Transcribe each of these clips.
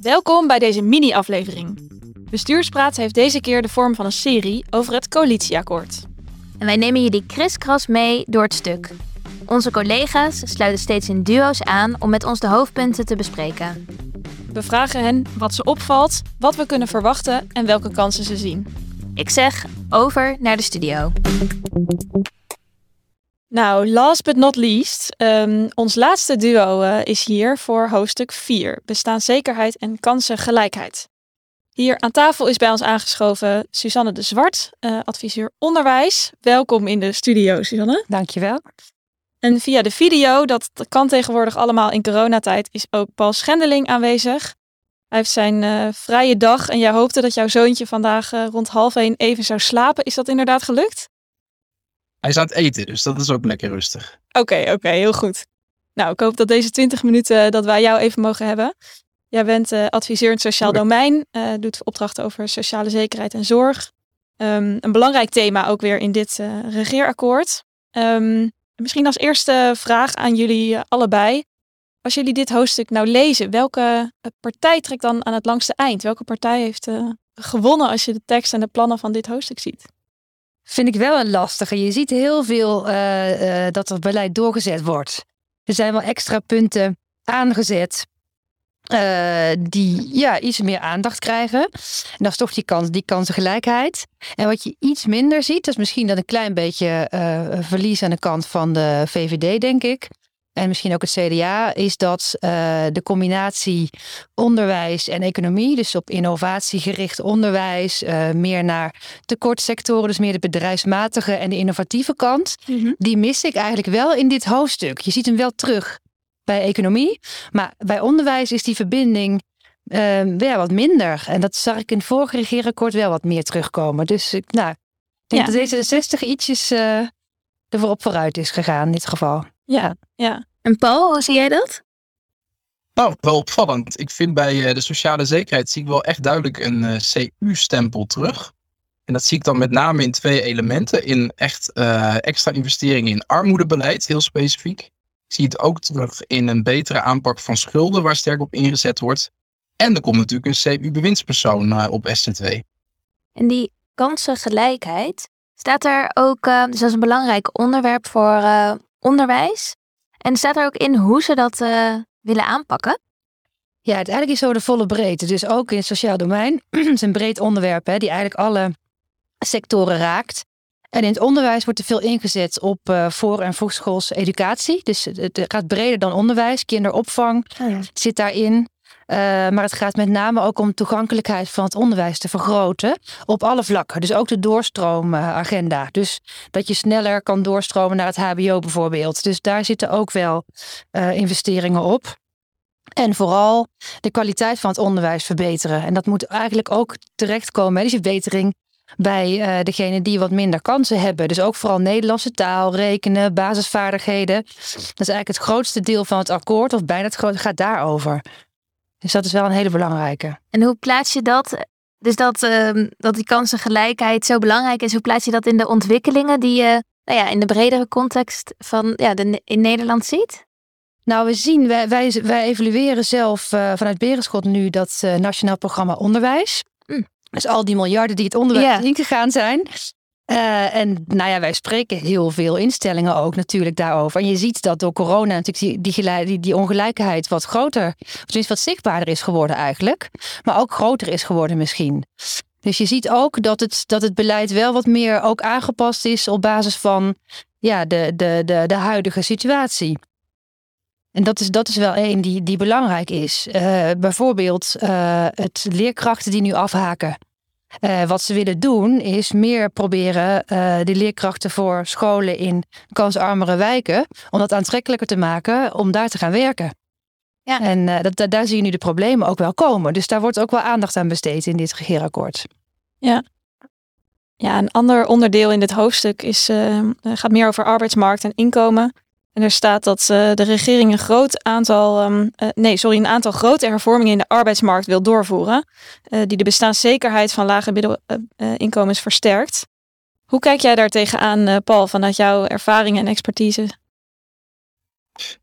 Welkom bij deze mini-aflevering. Bestuurspraat heeft deze keer de vorm van een serie over het coalitieakkoord. En wij nemen jullie kriskras mee door het stuk. Onze collega's sluiten steeds in duo's aan om met ons de hoofdpunten te bespreken. We vragen hen wat ze opvalt, wat we kunnen verwachten en welke kansen ze zien. Ik zeg over naar de studio. Nou, last but not least, ehm, ons laatste duo eh, is hier voor hoofdstuk 4, bestaanszekerheid en kansengelijkheid. Hier aan tafel is bij ons aangeschoven Suzanne de Zwart, uh, adviseur onderwijs. Welkom in de studio, Suzanne. Dankjewel. En via de video, dat, kan tegenwoordig allemaal in coronatijd, is ook Paul Schendeling aanwezig. Hij heeft zijn uh, vrije dag en jij hoopte dat jouw zoontje vandaag rond half één even zou slapen. Is dat inderdaad gelukt? Hij is aan het eten, dus dat is ook lekker rustig. Oké, oké, okay, heel goed. Nou, ik hoop dat deze 20 minuten dat wij jou even mogen hebben. Jij bent uh, adviseur in het sociaal domein, uh, doet opdrachten over sociale zekerheid en zorg. Um, een belangrijk thema ook weer in dit uh, regeerakkoord. Um, misschien als eerste vraag aan jullie allebei. Als jullie dit hoofdstuk nou lezen, welke partij trekt dan aan het langste eind? Welke partij heeft gewonnen als je de tekst en de plannen van dit hoofdstuk ziet? Vind ik wel een lastige. Je ziet heel veel dat er beleid doorgezet wordt. Er zijn wel extra punten aangezet uh, die ja, iets meer aandacht krijgen. En dat is toch die, kans, die kansengelijkheid. En wat je iets minder ziet, dat is misschien dat een klein beetje verlies aan de kant van de VVD, denk ik. En misschien ook het CDA, is dat uh, de combinatie onderwijs en economie, dus op innovatiegericht onderwijs, meer naar tekortsectoren, dus meer de bedrijfsmatige en de innovatieve kant, mm -hmm. die mis ik eigenlijk wel in dit hoofdstuk. Je ziet hem wel terug bij economie. Maar bij onderwijs is die verbinding uh, ja, wat minder. En dat zag ik in het vorige regeerakkoord wel wat meer terugkomen. Dus ik, nou, denk ja. dat deze 60 ietsjes uh, ervoor op vooruit is gegaan in dit geval. Ja, ja. En Paul, hoe zie jij dat? Nou, wel opvallend. Ik vind bij uh, de sociale zekerheid zie ik wel echt duidelijk een uh, CU-stempel terug. En dat zie ik dan met name in twee elementen. In echt uh, extra investeringen in armoedebeleid, heel specifiek. Ik zie het ook terug in een betere aanpak van schulden, waar sterk op ingezet wordt. En er komt natuurlijk een CU-bewindspersoon uh, op SC2. En die kansengelijkheid, staat er ook, uh, dus dat is een belangrijk onderwerp voor onderwijs. En staat er ook in hoe ze dat willen aanpakken? Ja, uiteindelijk is zo de volle breedte. Dus ook in het sociaal domein. het is een breed onderwerp hè, die eigenlijk alle sectoren raakt. En in het onderwijs wordt er veel ingezet op uh, voor- en vroegschoolse educatie. Dus het gaat breder dan onderwijs. Kinderopvang oh ja. zit daarin. Uh, maar het gaat met name ook om toegankelijkheid van het onderwijs te vergroten op alle vlakken. Dus ook de doorstroomagenda. Dus dat je sneller kan doorstromen naar het HBO bijvoorbeeld. Dus daar zitten ook wel uh, investeringen op. En vooral de kwaliteit van het onderwijs verbeteren. En dat moet eigenlijk ook terechtkomen, die verbetering bij uh, degene die wat minder kansen hebben. Dus ook vooral Nederlandse taal, rekenen, basisvaardigheden. Dat is eigenlijk het grootste deel van het akkoord, of bijna het grootste, gaat daarover. Dus dat is wel een hele belangrijke. En hoe plaats je dat? Dus dat, uh, dat die kansengelijkheid zo belangrijk is, hoe plaats je dat in de ontwikkelingen die je nou ja, in de bredere context van ja, de, in Nederland ziet? Nou, we zien, wij, wij, wij evalueren zelf uh, vanuit Berenschot nu dat uh, Nationaal Programma Onderwijs. Mm. Dus al die miljarden die het onderwijs yeah. ingegaan zijn. Uh, en nou ja, wij spreken heel veel instellingen ook natuurlijk daarover. En je ziet dat door corona natuurlijk die, die, die, ongelijkheid wat groter, of tenminste wat zichtbaarder is geworden eigenlijk. Maar ook groter is geworden misschien. Dus je ziet ook dat het, dat het beleid wel wat meer ook aangepast is op basis van ja, de, de, de, de huidige situatie. En dat is, dat is wel één die, die belangrijk is. Uh, bijvoorbeeld uh, het leerkrachten die nu afhaken. Uh, wat ze willen doen is meer proberen de leerkrachten voor scholen in kansarmere wijken, om dat aantrekkelijker te maken om daar te gaan werken. Ja. En dat, daar zie je nu de problemen ook wel komen. Dus daar wordt ook wel aandacht aan besteed in dit regeerakkoord. Ja. Ja, een ander onderdeel in dit hoofdstuk is, gaat meer over arbeidsmarkt en inkomen. En er staat dat uh, de regering een groot aantal, um, uh, nee, sorry, een aantal grote hervormingen in de arbeidsmarkt wil doorvoeren, uh, die de bestaanszekerheid van lage middelinkomens versterkt. Hoe kijk jij daar tegenaan, Paul, vanuit jouw ervaring en expertise?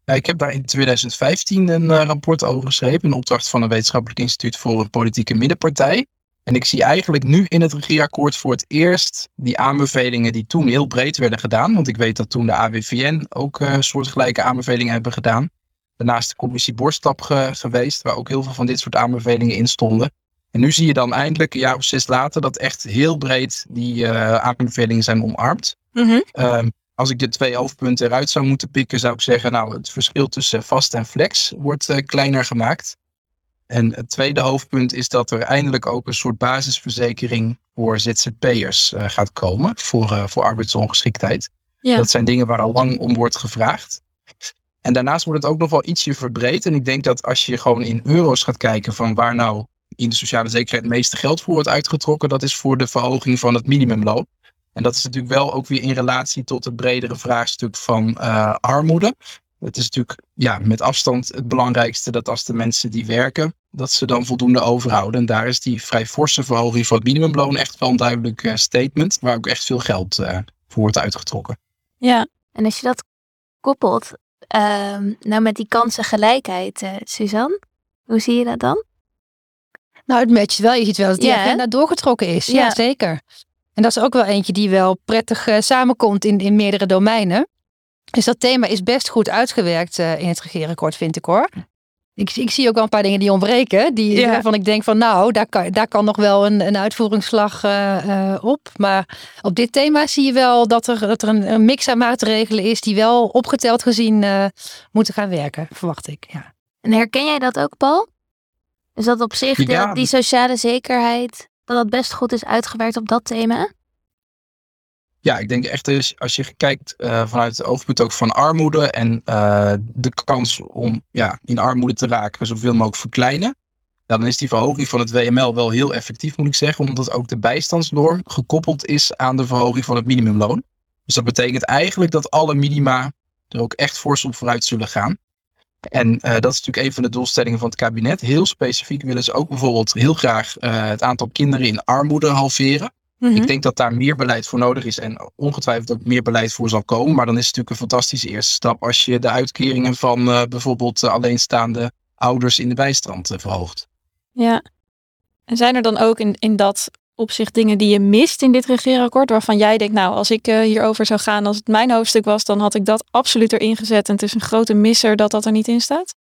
Ik heb daar in 2015 een rapport over geschreven, in opdracht van een wetenschappelijk instituut voor een politieke middenpartij. En ik zie eigenlijk nu in het regeerakkoord voor het eerst die aanbevelingen die toen heel breed werden gedaan. Want ik weet dat toen de AWVN ook uh, soortgelijke aanbevelingen hebben gedaan. Daarnaast de commissie Borstap geweest, waar ook heel veel van dit soort aanbevelingen in stonden. En nu zie je dan eindelijk, een jaar of zes later, dat echt heel breed die uh, aanbevelingen zijn omarmd. Mhm. Ehm, als ik de twee hoofdpunten eruit zou moeten pikken, zou ik zeggen, nou, het verschil tussen vast en flex wordt uh, kleiner gemaakt. En het tweede hoofdpunt is dat er eindelijk ook een soort basisverzekering voor ZZP'ers uh, gaat komen, voor, uh, voor arbeidsongeschiktheid. Ja. Dat zijn dingen waar al lang om wordt gevraagd. En daarnaast wordt het ook nog wel ietsje verbreed. En ik denk dat als je gewoon in euro's gaat kijken van waar nou in de sociale zekerheid het meeste geld voor wordt uitgetrokken, dat is voor de verhoging van het minimumloon. En dat is natuurlijk wel ook weer in relatie tot het bredere vraagstuk van uh, armoede. Het is natuurlijk ja, met afstand het belangrijkste dat als de mensen die werken, dat ze dan voldoende overhouden. En daar is die vrij forse verhoging van het minimumloon echt wel een duidelijk uh, statement, waar ook echt veel geld uh, voor wordt uitgetrokken. Ja. En als je dat koppelt, uh, nou met die kansengelijkheid, uh, Suzanne, hoe zie je dat dan? Nou, het matcht wel. Je ziet wel dat die Ja, agenda doorgetrokken is. Ja. Ja. zeker. En dat is ook wel eentje die wel prettig eh, samenkomt in, in meerdere domeinen. Dus dat thema is best goed uitgewerkt eh, in het regeerakkoord, vind ik hoor. Ik, ik zie ook wel een paar dingen die ontbreken. Die, Ja. Waarvan ik denk van nou, daar kan, daar kan nog wel een, een uitvoeringsslag eh, eh, op. Maar op dit thema zie je wel dat er, dat er een, een mix aan maatregelen is die wel opgeteld gezien eh, moeten gaan werken, verwacht ik. Ja. En herken jij dat ook, Paul? Is dat op zich, Ja. die sociale zekerheid, dat dat best goed is uitgewerkt op dat thema? Ja, ik denk echt dus als je kijkt eh, vanuit het oogpunt ook van armoede en eh, de kans om ja, in armoede te raken zoveel mogelijk verkleinen. dan is die verhoging van het WML wel heel effectief, moet ik zeggen, omdat ook de bijstandsnorm gekoppeld is aan de verhoging van het minimumloon. Dus dat betekent eigenlijk dat alle minima er ook echt fors op vooruit zullen gaan. En eh, dat is natuurlijk een van de doelstellingen van het kabinet. Heel specifiek willen ze ook bijvoorbeeld heel graag het aantal kinderen in armoede halveren. Mhm. Ik denk dat daar meer beleid voor nodig is en ongetwijfeld ook meer beleid voor zal komen. Maar dan is het natuurlijk een fantastische eerste stap als je de uitkeringen van eh, bijvoorbeeld eh, alleenstaande ouders in de bijstand eh, verhoogt. Ja. En zijn er dan ook in, in dat opzicht dingen die je mist in dit regeerakkoord, waarvan jij denkt, nou, als ik hierover zou gaan, als het mijn hoofdstuk was, dan had ik dat absoluut erin gezet. En het is een grote misser dat dat er niet in staat?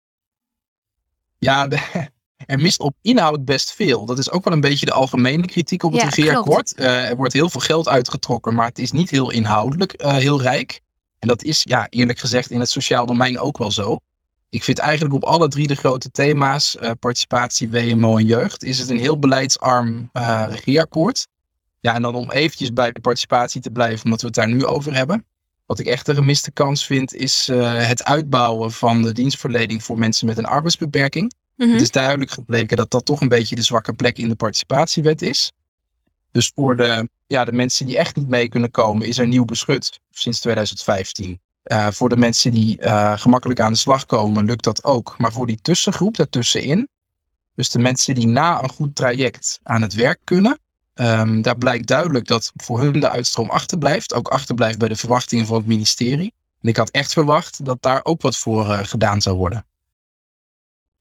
Ja, de- er mist op inhoud best veel. Dat is ook wel een beetje de algemene kritiek op het Ja, regeerakkoord. Eh, er wordt heel veel geld uitgetrokken, maar het is niet heel inhoudelijk eh, heel rijk. En dat is, ja, eerlijk gezegd, in het sociaal domein ook wel zo. Ik vind eigenlijk op alle drie de grote thema's, eh, participatie, WMO en jeugd, is het een heel beleidsarm regeerakkoord. Ja, en dan om eventjes bij de participatie te blijven, omdat we het daar nu over hebben. Wat ik echt een gemiste kans vind, is het uitbouwen van de dienstverlening voor mensen met een arbeidsbeperking. Mhm. Het is duidelijk gebleken dat dat toch een beetje de zwakke plek in de participatiewet is. Dus voor de, ja, de mensen die echt niet mee kunnen komen, is er nieuw beschut sinds 2015. Eh, voor de mensen die eh, gemakkelijk aan de slag komen, lukt dat ook. Maar voor die tussengroep daartussenin, dus de mensen die na een goed traject aan het werk kunnen, ehm, daar blijkt duidelijk dat voor hun de uitstroom achterblijft. Ook achterblijft bij de verwachtingen van het ministerie. En ik had echt verwacht dat daar ook wat voor eh, gedaan zou worden.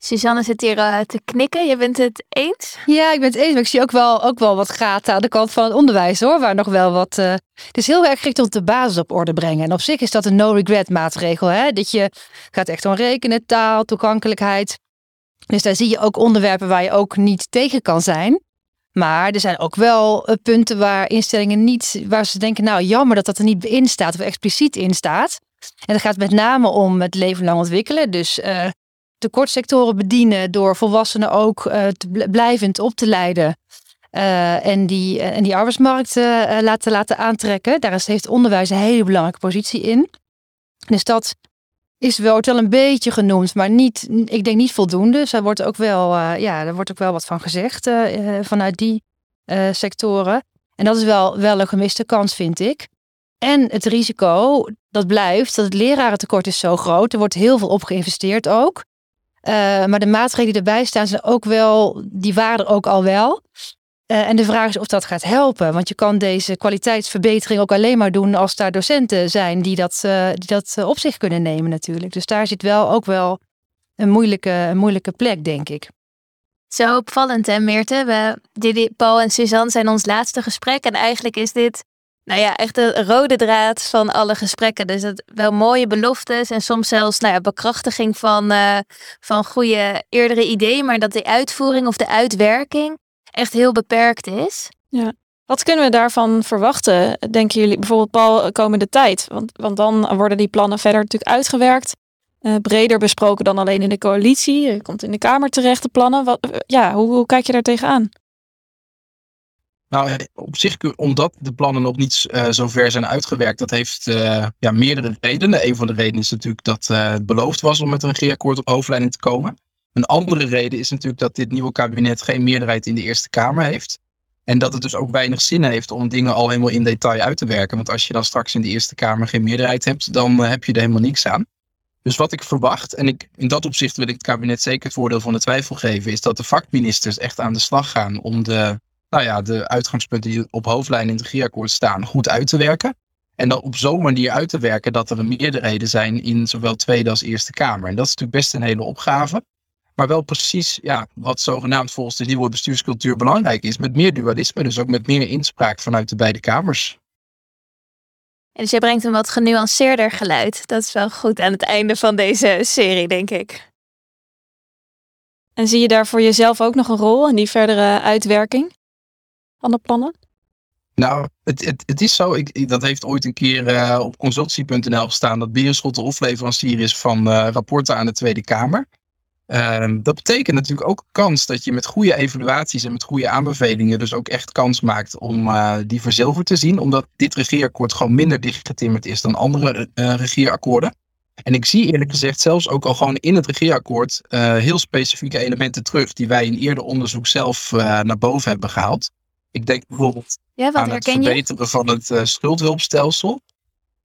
Suzanne zit hier eh, te knikken. Je bent het eens? Ja, ik ben het eens. Maar ik zie ook wel, ook wel wat gaten aan de kant van het onderwijs hoor. Waar nog wel wat. eh, het is heel erg gericht op de basis op orde brengen. En op zich is dat een no-regret maatregel. Hè? Dat je gaat echt om rekenen, taal, toegankelijkheid. Dus daar zie je ook onderwerpen waar je ook niet tegen kan zijn. Maar er zijn ook wel eh, punten waar instellingen niet, waar ze denken, nou jammer dat dat er niet in staat of expliciet in staat. En dat gaat met name om het leven lang ontwikkelen. Dus tekortsectoren bedienen door volwassenen ook eh, blijvend op te leiden. eh, en, die, eh, en die arbeidsmarkt laten, laten aantrekken. Daar heeft onderwijs een hele belangrijke positie in. Dus dat is wel, wordt wel een beetje genoemd, maar niet, ik denk niet voldoende. Dus daar wordt ook wel, ja, daar wordt ook wel wat van gezegd vanuit die sectoren. En dat is wel, wel een gemiste kans, vind ik. En het risico, dat blijft, dat het lerarentekort is zo groot. Er wordt heel veel op geïnvesteerd ook. Eh, maar de maatregelen die erbij staan, zijn ook wel, die waren er ook al wel. Uh, en de vraag is of dat gaat helpen. Want je kan deze kwaliteitsverbetering ook alleen maar doen als daar docenten zijn die dat, uh, die dat op zich kunnen nemen natuurlijk. Dus daar zit wel ook wel een moeilijke, een moeilijke plek, denk ik. Zo opvallend hè Meerte? Paul en Suzanne zijn ons laatste gesprek. En eigenlijk is dit nou ja, echt de rode draad van alle gesprekken. Dus het, wel mooie beloftes en soms zelfs nou ja, bekrachtiging van, uh, van goede eerdere ideeën. Maar dat de uitvoering of de uitwerking echt heel beperkt is. Ja. Wat kunnen we daarvan verwachten, denken jullie, bijvoorbeeld Paul, komende tijd? Want, want dan worden die plannen verder natuurlijk uitgewerkt. Uh, breder besproken dan alleen in de coalitie. Je komt in de Kamer terecht, de plannen. Wat, uh, ja, hoe, hoe kijk je daar tegenaan? Nou, op zich, omdat de plannen nog niet uh, zo ver zijn uitgewerkt, dat heeft uh, ja, meerdere redenen. Een van de redenen is natuurlijk dat het beloofd was om met een regeerakkoord op hoofdlijnen te komen. Een andere reden is natuurlijk dat dit nieuwe kabinet geen meerderheid in de Eerste Kamer heeft. En dat het dus ook weinig zin heeft om dingen al helemaal in detail uit te werken. Want als je dan straks in de Eerste Kamer geen meerderheid hebt, dan heb je er helemaal niks aan. Dus wat ik verwacht, en ik, in dat opzicht wil ik het kabinet zeker het voordeel van de twijfel geven, is dat de vakministers echt aan de slag gaan om de nou ja, de uitgangspunten die op hoofdlijn in het regeerakkoord staan goed uit te werken. En dan op zo'n manier uit te werken dat er meerderheden zijn in zowel Tweede als Eerste Kamer. En dat is natuurlijk best een hele opgave. Maar wel precies ja, wat zogenaamd volgens de nieuwe bestuurscultuur belangrijk is. Met meer dualisme, dus ook met meer inspraak vanuit de beide kamers. En dus jij brengt een wat genuanceerder geluid. Dat is wel goed aan het einde van deze serie, denk ik. En zie je daar voor jezelf ook nog een rol in die verdere uitwerking? Van de plannen? Nou, het, het, het is zo, ik, dat heeft ooit een keer uh, op consultie.nl gestaan, dat Berenschot de hofleverancier is van uh, rapporten aan de Tweede Kamer. Uh, dat betekent natuurlijk ook kans dat je met goede evaluaties en met goede aanbevelingen dus ook echt kans maakt om uh, die verzilverd te zien. Omdat dit regeerakkoord gewoon minder dichtgetimmerd is dan andere regeerakkoorden. En ik zie eerlijk gezegd zelfs ook al gewoon in het regeerakkoord heel specifieke elementen terug die wij in eerder onderzoek zelf naar boven hebben gehaald. Ik denk bijvoorbeeld ja, aan het verbeteren je? van het uh, schuldhulpstelsel.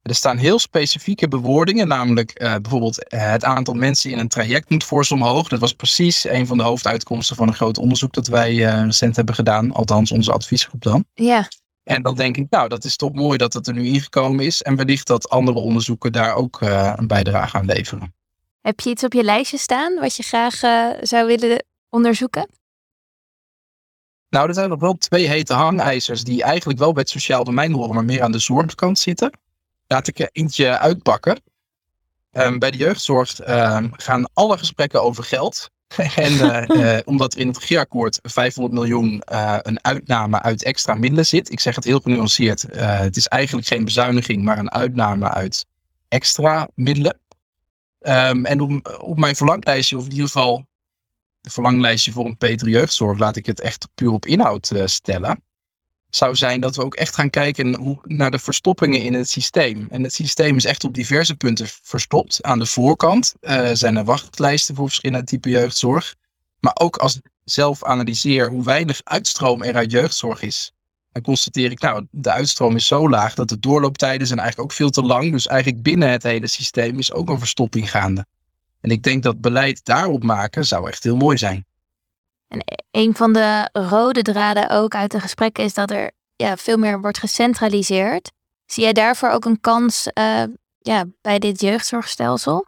Er staan heel specifieke bewoordingen, namelijk uh, bijvoorbeeld uh, het aantal mensen in een traject moet fors omhoog. Dat was precies een van de hoofduitkomsten van een groot onderzoek dat wij recent hebben gedaan, althans onze adviesgroep dan. Ja. En dan denk ik, nou, dat is toch mooi dat het er nu ingekomen is. En wellicht dat andere onderzoeken daar ook een bijdrage aan leveren. Heb je iets op je lijstje staan wat je graag zou willen onderzoeken? Nou, er zijn nog wel twee hete hangijzers die eigenlijk wel bij het sociaal domein horen, maar meer aan de zorgkant zitten. Laat ik er eentje uitpakken. Um, bij de jeugdzorg um, gaan alle gesprekken over geld. en uh, uh, omdat er in het regeerakkoord 500 miljoen uh, een uitname uit extra middelen zit. Ik zeg het heel genuanceerd. het is eigenlijk geen bezuiniging, maar een uitname uit extra middelen. Um, en op mijn verlanglijstje, of in ieder geval verlanglijstje voor een betere jeugdzorg, laat ik het echt puur op inhoud uh, stellen, zou zijn dat we ook echt gaan kijken naar de verstoppingen in het systeem. En het systeem is echt op diverse punten verstopt. Aan de voorkant uh, zijn er wachtlijsten voor verschillende typen jeugdzorg. Maar ook als ik zelf analyseer hoe weinig uitstroom er uit jeugdzorg is, dan constateer ik, nou, de uitstroom is zo laag dat de doorlooptijden zijn eigenlijk ook veel te lang. Dus eigenlijk binnen het hele systeem is ook een verstopping gaande. En ik denk dat beleid daarop maken zou echt heel mooi zijn. En een van de rode draden ook uit de gesprekken is dat er ja, veel meer wordt gecentraliseerd. Zie jij daarvoor ook een kans uh, ja, bij dit jeugdzorgstelsel?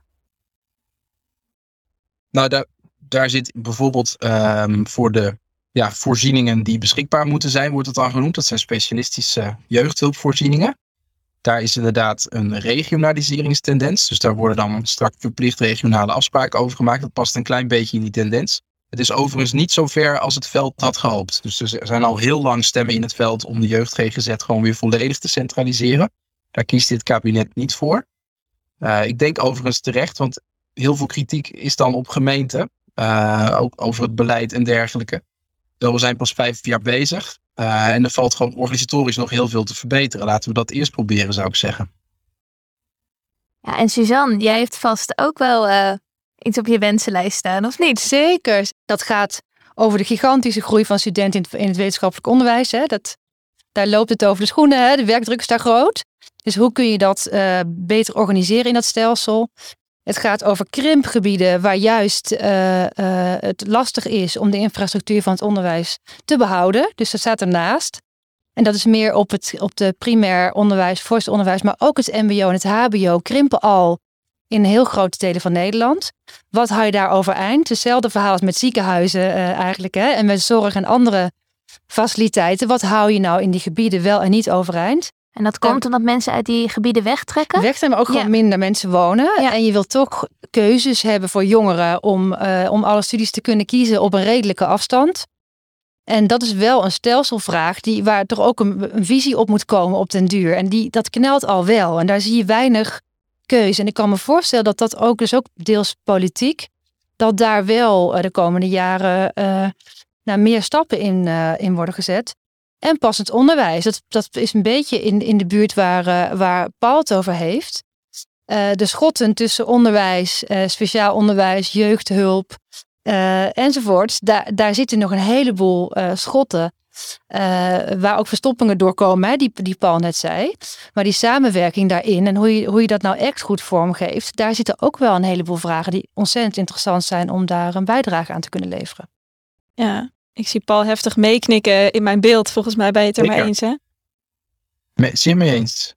Nou, daar, daar zit bijvoorbeeld um, voor de ja, voorzieningen die beschikbaar moeten zijn, wordt het dan genoemd. Dat zijn specialistische jeugdhulpvoorzieningen. Daar is inderdaad een regionaliseringstendens. Dus daar worden dan straks verplicht regionale afspraken over gemaakt. Dat past een klein beetje in die tendens. Het is overigens niet zo ver als het veld had gehoopt. Dus er zijn al heel lang stemmen in het veld om de jeugd GGZ gewoon weer volledig te centraliseren. Daar kiest dit kabinet niet voor. Uh, ik denk overigens terecht, want heel veel kritiek is dan op gemeenten. Uh, ook over het beleid en dergelijke. We zijn pas vijf jaar bezig. Uh, en er valt gewoon organisatorisch nog heel veel te verbeteren. Laten we dat eerst proberen, zou ik zeggen. Ja, en Suzanne, jij heeft vast ook wel uh, iets op je wensenlijst staan, of niet? Zeker. Dat gaat over de gigantische groei van studenten in het, in het wetenschappelijk onderwijs. Hè. Dat, daar loopt het over de schoenen. Hè. De werkdruk is daar groot. Dus hoe kun je dat uh, beter organiseren in dat stelsel? Het gaat over krimpgebieden waar juist uh, uh, het lastig is om de infrastructuur van het onderwijs te behouden. Dus dat staat ernaast. En dat is meer op het op de primair onderwijs, voorste onderwijs, maar ook het MBO en het HBO krimpen al in heel grote delen van Nederland. Wat hou je daar overeind? Hetzelfde verhaal als met ziekenhuizen uh, eigenlijk hè? en met zorg en andere faciliteiten. Wat hou je nou in die gebieden wel en niet overeind? En dat komt omdat mensen uit die gebieden wegtrekken? Weg zijn, maar ook gewoon minder mensen wonen. En je wilt toch keuzes hebben voor jongeren om, uh, om alle studies te kunnen kiezen op een redelijke afstand. En dat is wel een stelselvraag die, waar toch ook een, een, visie op moet komen op den duur. En die, dat knelt al wel. En daar zie je weinig keuze. En ik kan me voorstellen dat dat ook, dus ook deels politiek, dat daar wel uh, de komende jaren uh, nou, meer stappen in, in worden gezet. En passend onderwijs. Dat, dat is een beetje in, in de buurt waar, uh, waar Paul het over heeft. Uh, de schotten tussen onderwijs, uh, speciaal onderwijs, jeugdhulp enzovoorts. Daar, daar zitten nog een heleboel schotten. waar ook verstoppingen doorkomen, hè, die, die Paul net zei. Maar die samenwerking daarin en hoe je, hoe je dat nou echt goed vormgeeft, daar zitten ook wel een heleboel vragen die ontzettend interessant zijn om daar een bijdrage aan te kunnen leveren. Ja, ik zie Paul heftig meeknikken in mijn beeld. Volgens mij ben je het er maar eens, hè? Me, zeer mee eens.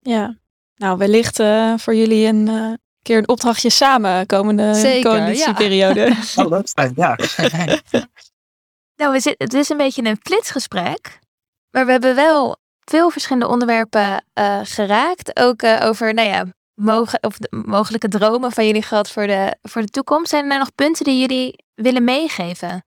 Ja. Nou, wellicht uh, voor jullie een uh, keer een opdrachtje samen komende Zeker, coalitieperiode. Ja. oh, dat is ja. nou, we zitten, het is een beetje een flitsgesprek. Maar we hebben wel veel verschillende onderwerpen uh, geraakt. Ook over, nou ja, mogen, of de, mogelijke dromen van jullie gehad voor de, voor de toekomst. Zijn er nou nog punten die jullie willen meegeven?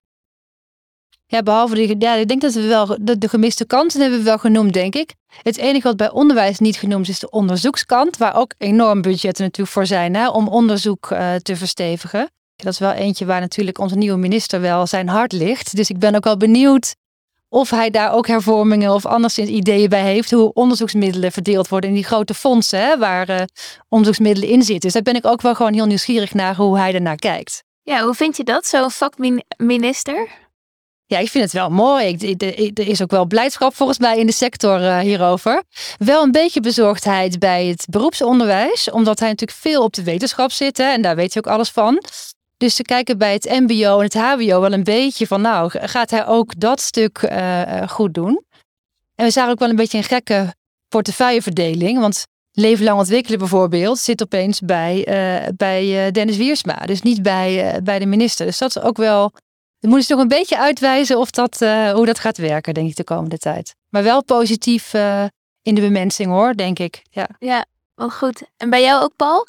Ja, behalve die, ja, ik denk dat we wel de, de gemiste kansen hebben we wel genoemd, denk ik. Het enige wat bij onderwijs niet genoemd is, is de onderzoekskant, waar ook enorm budgetten natuurlijk voor zijn hè, om onderzoek uh, te verstevigen. Dat is wel eentje waar natuurlijk onze nieuwe minister wel zijn hart ligt. Dus ik ben ook wel benieuwd of hij daar ook hervormingen of anderszins ideeën bij heeft hoe onderzoeksmiddelen verdeeld worden in die grote fondsen hè, waar uh, onderzoeksmiddelen in zitten. Dus daar ben ik ook wel gewoon heel nieuwsgierig naar hoe hij ernaar kijkt. Ja, hoe vind je dat, zo'n vakminister? Ja, ik vind het wel mooi. er is ook wel blijdschap volgens mij in de sector uh, hierover. Wel een beetje bezorgdheid bij het beroepsonderwijs, omdat hij natuurlijk veel op de wetenschap zit hè, en daar weet hij ook alles van. Dus te kijken bij het MBO en het HBO wel een beetje van, nou, gaat hij ook dat stuk uh, goed doen? En we zagen ook wel een beetje een gekke portefeuilleverdeling, want Leven lang ontwikkelen bijvoorbeeld zit opeens bij, bij Dennis Wiersma, dus niet bij, bij de minister. Dus dat is ook wel dan moeten ze nog een beetje uitwijzen of dat, uh, hoe dat gaat werken, denk ik, de komende tijd. Maar wel positief uh, in de bemensing hoor, denk ik. Ja, ja wel goed. En bij jou ook, Paul?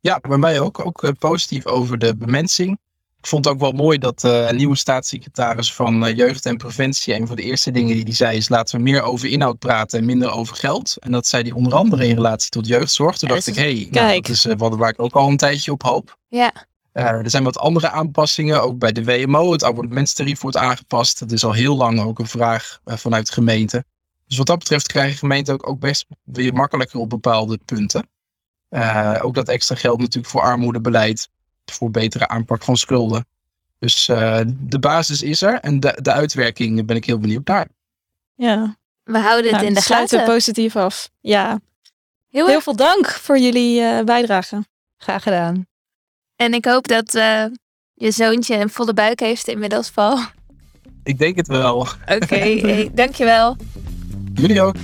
Ja, bij mij ook. Ook uh, positief over de bemensing. Ik vond het ook wel mooi dat een nieuwe staatssecretaris van Jeugd en Preventie, een van de eerste dingen die hij zei is laten we meer over inhoud praten en minder over geld. En dat zei hij onder andere in relatie tot jeugdzorg. Toen dacht ik, hé, hey, nou, dat is wat waar ik ook al een tijdje op hoop. Ja. Uh, er zijn wat andere aanpassingen, ook bij de WMO. Het abonnementstarief wordt aangepast. Dat is al heel lang ook een vraag uh, vanuit de gemeente. Dus wat dat betreft krijgen gemeenten ook, ook best weer makkelijker op bepaalde punten. Uh, ook dat extra geld natuurlijk voor armoedebeleid, voor betere aanpak van schulden. Dus de basis is er en de, de uitwerking ben ik heel benieuwd naar. Ja, we houden het nou, in de sluiten gaten. positief af. Ja, heel, heel veel dank voor jullie bijdrage. Graag gedaan. En ik hoop dat uh, je zoontje een volle buik heeft inmiddels, Paul. Ik denk het wel. Oké, okay, hey, dankjewel. Jullie ook.